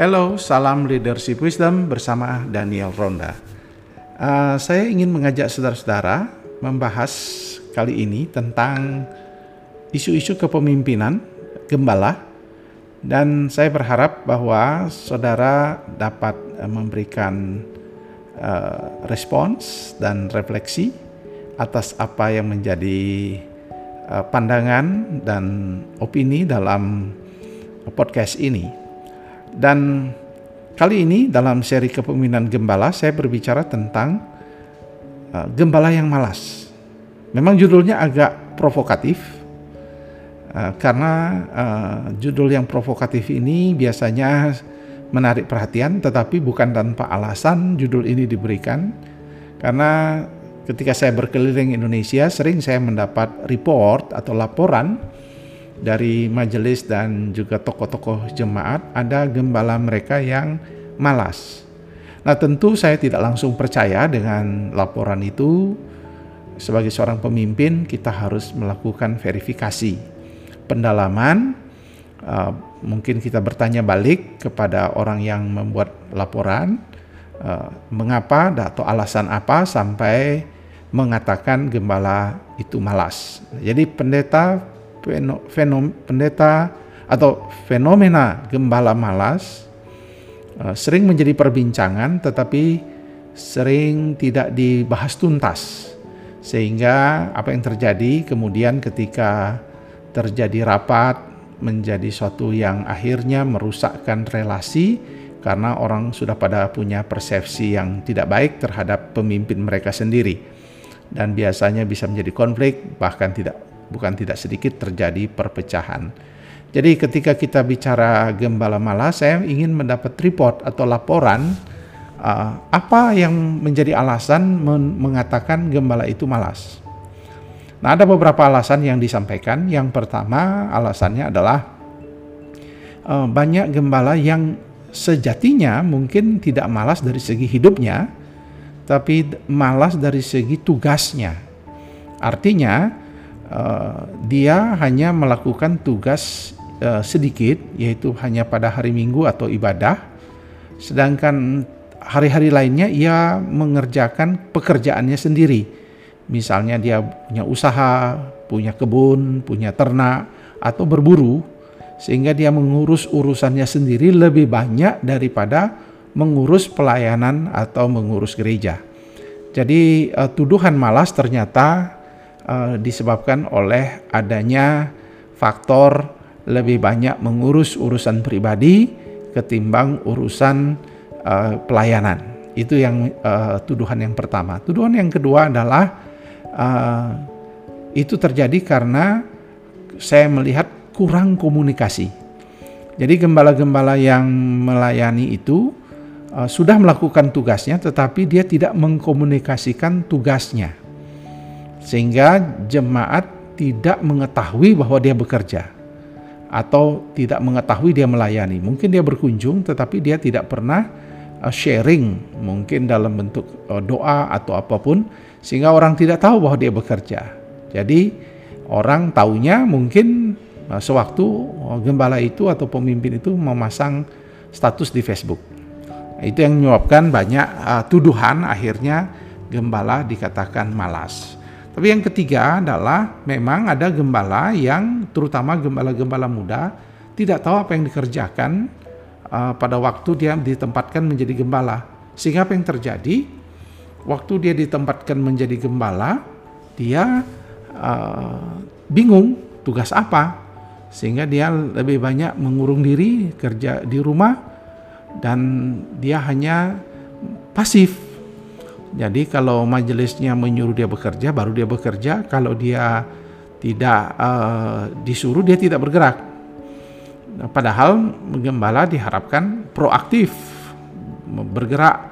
Hello, salam leadership wisdom bersama Daniel Ronda. Uh, saya ingin mengajak saudara-saudara membahas kali ini tentang isu-isu kepemimpinan gembala dan saya berharap bahwa saudara dapat uh, memberikan uh, respons dan refleksi atas apa yang menjadi uh, pandangan dan opini dalam podcast ini. Dan kali ini dalam seri kepemimpinan gembala saya berbicara tentang uh, gembala yang malas. Memang judulnya agak provokatif uh, karena uh, judul yang provokatif ini biasanya menarik perhatian tetapi bukan tanpa alasan judul ini diberikan karena ketika saya berkeliling Indonesia sering saya mendapat report atau laporan dari majelis dan juga tokoh-tokoh jemaat ada gembala mereka yang malas. Nah, tentu saya tidak langsung percaya dengan laporan itu. Sebagai seorang pemimpin, kita harus melakukan verifikasi pendalaman. Uh, mungkin kita bertanya balik kepada orang yang membuat laporan, uh, mengapa atau alasan apa sampai mengatakan gembala itu malas. Jadi pendeta fenom, pendeta atau fenomena gembala malas uh, sering menjadi perbincangan tetapi sering tidak dibahas tuntas. Sehingga apa yang terjadi kemudian ketika terjadi rapat menjadi suatu yang akhirnya merusakkan relasi karena orang sudah pada punya persepsi yang tidak baik terhadap pemimpin mereka sendiri. Dan biasanya bisa menjadi konflik bahkan tidak bukan tidak sedikit terjadi perpecahan. Jadi ketika kita bicara gembala malas, saya ingin mendapat report atau laporan uh, apa yang menjadi alasan men mengatakan gembala itu malas. Nah, ada beberapa alasan yang disampaikan. Yang pertama, alasannya adalah uh, banyak gembala yang sejatinya mungkin tidak malas dari segi hidupnya, tapi malas dari segi tugasnya. Artinya, uh, dia hanya melakukan tugas uh, sedikit, yaitu hanya pada hari Minggu atau ibadah, sedangkan hari-hari lainnya ia mengerjakan pekerjaannya sendiri. Misalnya dia punya usaha, punya kebun, punya ternak, atau berburu, sehingga dia mengurus urusannya sendiri lebih banyak daripada mengurus pelayanan atau mengurus gereja. Jadi uh, tuduhan malas ternyata uh, disebabkan oleh adanya faktor lebih banyak mengurus urusan pribadi ketimbang urusan uh, pelayanan. Itu yang uh, tuduhan yang pertama. Tuduhan yang kedua adalah uh, itu terjadi karena saya melihat kurang komunikasi. Jadi gembala-gembala yang melayani itu uh, sudah melakukan tugasnya, tetapi dia tidak mengkomunikasikan tugasnya sehingga jemaat tidak mengetahui bahwa dia bekerja atau tidak mengetahui dia melayani. Mungkin dia berkunjung tetapi dia tidak pernah uh, sharing mungkin dalam bentuk uh, doa atau apa pun sehingga orang tidak tahu bahwa dia bekerja. Jadi orang taunya mungkin uh, sewaktu gembala itu atau pemimpin itu memasang status di Facebook. Itu yang menyebabkan banyak tuduhan akhirnya gembala dikatakan malas. Tapi yang ketiga adalah memang ada gembala yang terutama gembala-gembala muda tidak tahu apa yang dikerjakan uh, pada waktu dia ditempatkan menjadi gembala. Sehingga apa yang terjadi? Waktu dia ditempatkan menjadi gembala, dia uh, bingung tugas apa. Sehingga dia lebih banyak mengurung diri kerja di rumah dan dia hanya pasif jadi kalau majelisnya menyuruh dia bekerja, baru dia bekerja. Kalau dia tidak uh, disuruh, dia tidak bergerak. Padahal gembala diharapkan proaktif, bergerak.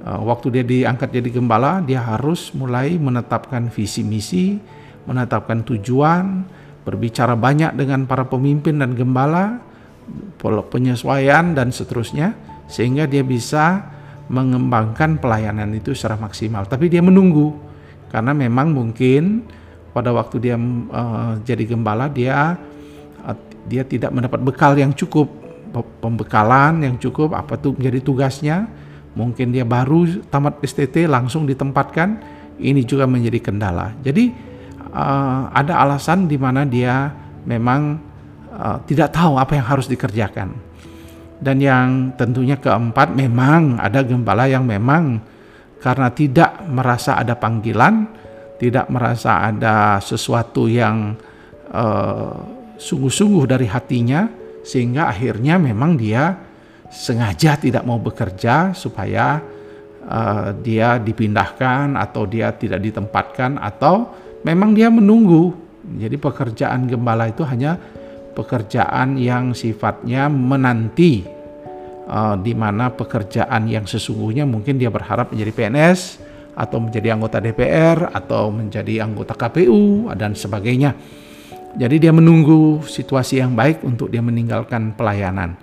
Uh, waktu dia diangkat jadi gembala, dia harus mulai menetapkan visi misi, menetapkan tujuan, berbicara banyak dengan para pemimpin dan gembala, penyesuaian dan seterusnya, sehingga dia bisa mengembangkan pelayanan itu secara maksimal. Tapi dia menunggu karena memang mungkin pada waktu dia uh, jadi gembala dia uh, dia tidak mendapat bekal yang cukup pembekalan yang cukup apa tuh menjadi tugasnya. Mungkin dia baru tamat STT langsung ditempatkan, ini juga menjadi kendala. Jadi uh, ada alasan di mana dia memang uh, tidak tahu apa yang harus dikerjakan. Dan yang tentunya keempat memang ada gembala yang memang karena tidak merasa ada panggilan, tidak merasa ada sesuatu yang uh, sungguh-sungguh dari hatinya, sehingga akhirnya memang dia sengaja tidak mau bekerja supaya uh, dia dipindahkan atau dia tidak ditempatkan atau memang dia menunggu. Jadi pekerjaan gembala itu hanya pekerjaan yang sifatnya menanti uh, di mana pekerjaan yang sesungguhnya mungkin dia berharap menjadi PNS atau menjadi anggota DPR atau menjadi anggota KPU dan sebagainya. Jadi dia menunggu situasi yang baik untuk dia meninggalkan pelayanan.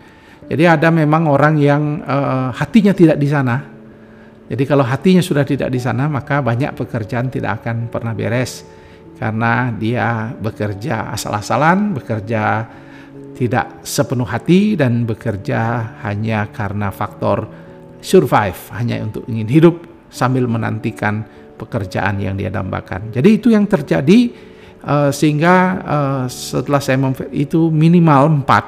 Jadi ada memang orang yang uh, hatinya tidak di sana. Jadi kalau hatinya sudah tidak di sana, maka banyak pekerjaan tidak akan pernah beres karena dia bekerja asal-asalan, bekerja tidak sepenuh hati dan bekerja hanya karena faktor survive, hanya untuk ingin hidup sambil menantikan pekerjaan yang dia dambakan. Jadi itu yang terjadi uh, sehingga uh, setelah saya itu minimal empat.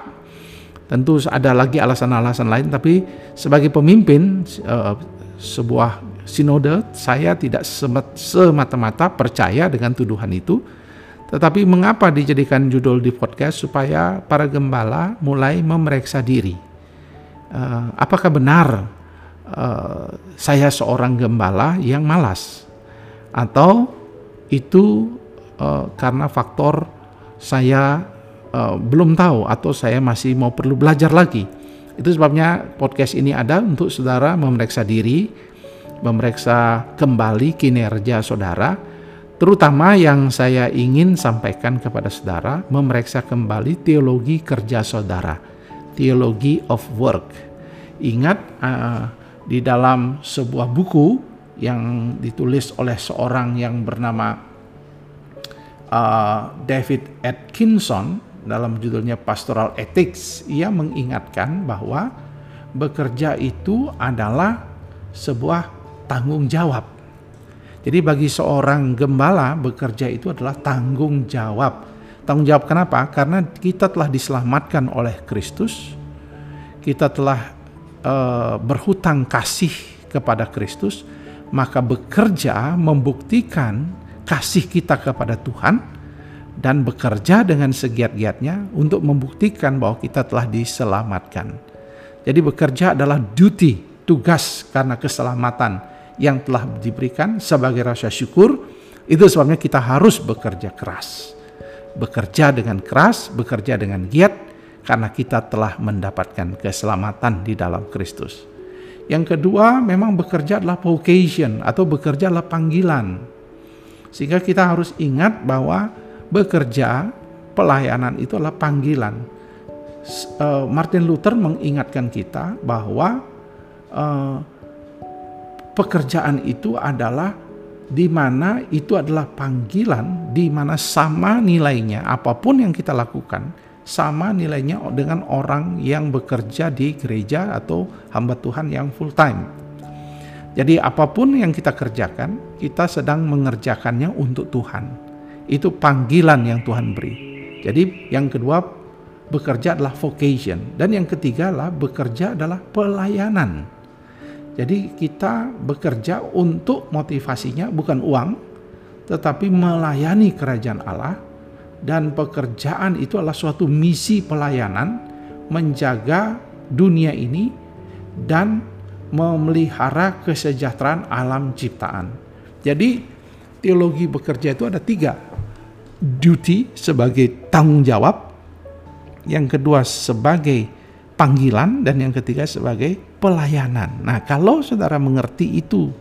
Tentu ada lagi alasan-alasan lain, tapi sebagai pemimpin uh, sebuah sinode, saya tidak semata-mata percaya dengan tuduhan itu tetapi mengapa dijadikan judul di podcast supaya para gembala mulai memeriksa diri. Uh, apakah benar uh, saya seorang gembala yang malas atau itu uh, karena faktor saya uh, belum tahu atau saya masih mau perlu belajar lagi. Itu sebabnya podcast ini ada untuk saudara memeriksa diri, memeriksa kembali kinerja saudara Terutama yang saya ingin sampaikan kepada saudara, memeriksa kembali teologi kerja saudara, teologi of work. Ingat uh, di dalam sebuah buku yang ditulis oleh seorang yang bernama uh, David Atkinson dalam judulnya Pastoral Ethics, ia mengingatkan bahwa bekerja itu adalah sebuah tanggung jawab jadi bagi seorang gembala bekerja itu adalah tanggung jawab. Tanggung jawab kenapa? Karena kita telah diselamatkan oleh Kristus. Kita telah uh, berhutang kasih kepada Kristus, maka bekerja membuktikan kasih kita kepada Tuhan dan bekerja dengan segiat-giatnya untuk membuktikan bahwa kita telah diselamatkan. Jadi bekerja adalah duty, tugas karena keselamatan yang telah diberikan sebagai rasa syukur, itu sebabnya kita harus bekerja keras. Bekerja dengan keras, bekerja dengan giat, karena kita telah mendapatkan keselamatan di dalam Kristus. Yang kedua, memang bekerja adalah vocation atau bekerja adalah panggilan. Sehingga kita harus ingat bahwa bekerja, pelayanan itu adalah panggilan. Eh, Martin Luther mengingatkan kita bahwa uh, pekerjaan itu adalah di mana itu adalah panggilan di mana sama nilainya apa pun yang kita lakukan sama nilainya dengan orang yang bekerja di gereja atau hamba Tuhan yang full time. Jadi apa pun yang kita kerjakan, kita sedang mengerjakannya untuk Tuhan. Itu panggilan yang Tuhan beri. Jadi yang kedua bekerja adalah vocation dan yang ketiga adalah bekerja adalah pelayanan. Jadi kita bekerja untuk motivasinya bukan uang, tetapi melayani kerajaan Allah dan pekerjaan itu adalah suatu misi pelayanan menjaga dunia ini dan memelihara kesejahteraan alam ciptaan. Jadi teologi bekerja itu ada tiga. Duty sebagai tanggung jawab, yang kedua sebagai panggilan dan yang ketiga sebagai pelayanan. Nah, kalau saudara mengerti itu,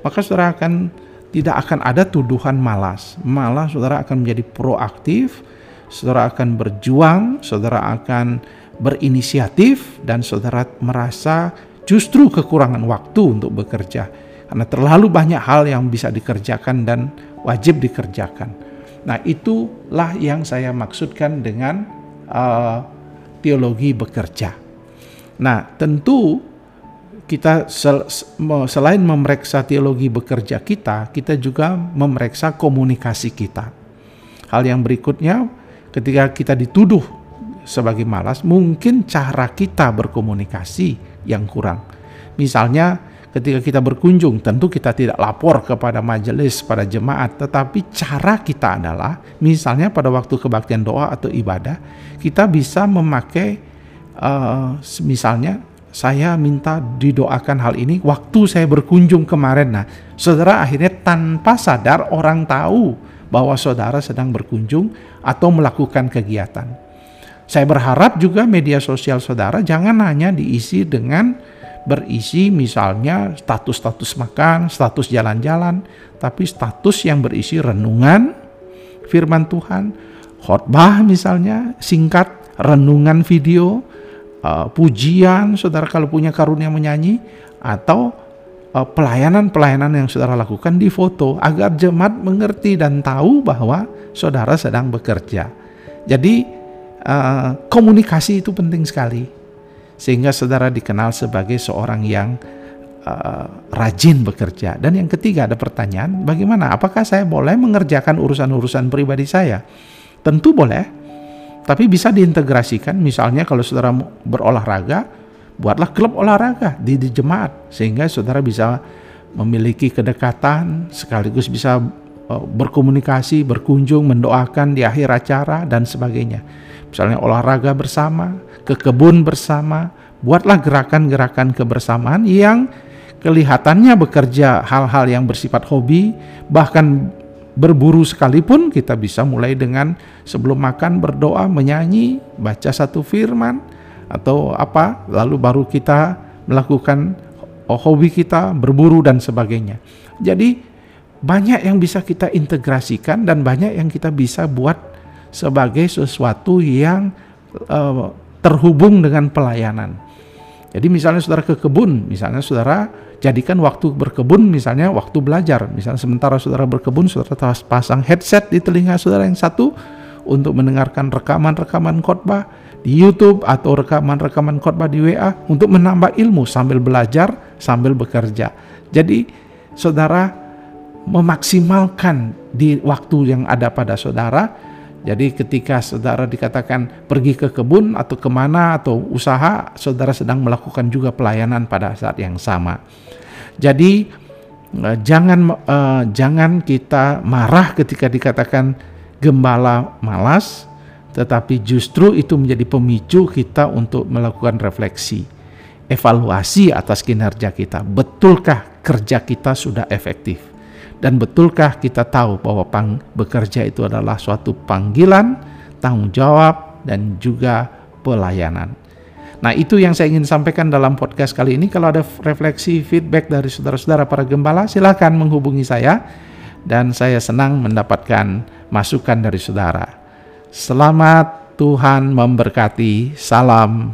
maka saudara akan tidak akan ada tuduhan malas. Malah saudara akan menjadi proaktif, saudara akan berjuang, saudara akan berinisiatif dan saudara merasa justru kekurangan waktu untuk bekerja karena terlalu banyak hal yang bisa dikerjakan dan wajib dikerjakan. Nah, itulah yang saya maksudkan dengan uh, teologi bekerja. Nah, tentu kita sel, selain memeriksa teologi bekerja kita, kita juga memeriksa komunikasi kita. Hal yang berikutnya, ketika kita dituduh sebagai malas, mungkin cara kita berkomunikasi yang kurang. Misalnya, ketika kita berkunjung, tentu kita tidak lapor kepada majelis, pada jemaat, tetapi cara kita adalah, misalnya pada waktu kebaktian doa atau ibadah, kita bisa memakai, uh, misalnya, saya minta didoakan hal ini waktu saya berkunjung kemarin. Nah, saudara akhirnya tanpa sadar orang tahu bahwa saudara sedang berkunjung atau melakukan kegiatan. Saya berharap juga media sosial saudara jangan hanya diisi dengan berisi misalnya status-status makan, status jalan-jalan, tapi status yang berisi renungan firman Tuhan, khotbah misalnya, singkat, renungan video, uh, pujian, saudara kalau punya karunia menyanyi, atau uh, pelayanan-pelayanan yang saudara lakukan di foto agar jemaat mengerti dan tahu bahwa saudara sedang bekerja. Jadi uh, komunikasi itu penting sekali sehingga saudara dikenal sebagai seorang yang uh, rajin bekerja. Dan yang ketiga ada pertanyaan, bagaimana? Apakah saya boleh mengerjakan urusan-urusan pribadi saya? Tentu boleh, tapi bisa diintegrasikan. Misalnya kalau saudara berolahraga, buatlah klub olahraga di, di jemaat sehingga saudara bisa memiliki kedekatan sekaligus bisa uh, berkomunikasi, berkunjung, mendoakan di akhir acara dan sebagainya. Misalnya olahraga bersama, ke kebun bersama, buatlah gerakan-gerakan kebersamaan yang kelihatannya bekerja hal-hal yang bersifat hobi, bahkan berburu sekalipun kita bisa mulai dengan sebelum makan berdoa, menyanyi, baca satu firman atau apa, lalu baru kita melakukan hobi kita berburu dan sebagainya. Jadi banyak yang bisa kita integrasikan dan banyak yang kita bisa buat sebagai sesuatu yang uh, terhubung dengan pelayanan. Jadi misalnya saudara ke kebun, misalnya saudara jadikan waktu berkebun misalnya waktu belajar. Misalnya sementara saudara berkebun, saudara pasang headset di telinga saudara yang satu untuk mendengarkan rekaman-rekaman khotbah di YouTube atau rekaman-rekaman khotbah di WA untuk menambah ilmu sambil belajar, sambil bekerja. Jadi saudara memaksimalkan di waktu yang ada pada saudara jadi ketika saudara dikatakan pergi ke kebun atau ke mana atau usaha, saudara sedang melakukan juga pelayanan pada saat yang sama. Jadi eh, jangan uh, jangan kita marah ketika dikatakan gembala malas, tetapi justru itu menjadi pemicu kita untuk melakukan refleksi, evaluasi atas kinerja kita. Betulkah kerja kita sudah efektif? Dan betulkah kita tahu bahwa pang, bekerja itu adalah suatu panggilan, tanggung jawab, dan juga pelayanan. Nah itu yang saya ingin sampaikan dalam podcast kali ini. Kalau ada refleksi, feedback dari saudara-saudara para gembala, silakan menghubungi saya. Dan saya senang mendapatkan masukan dari saudara. Selamat Tuhan memberkati. Salam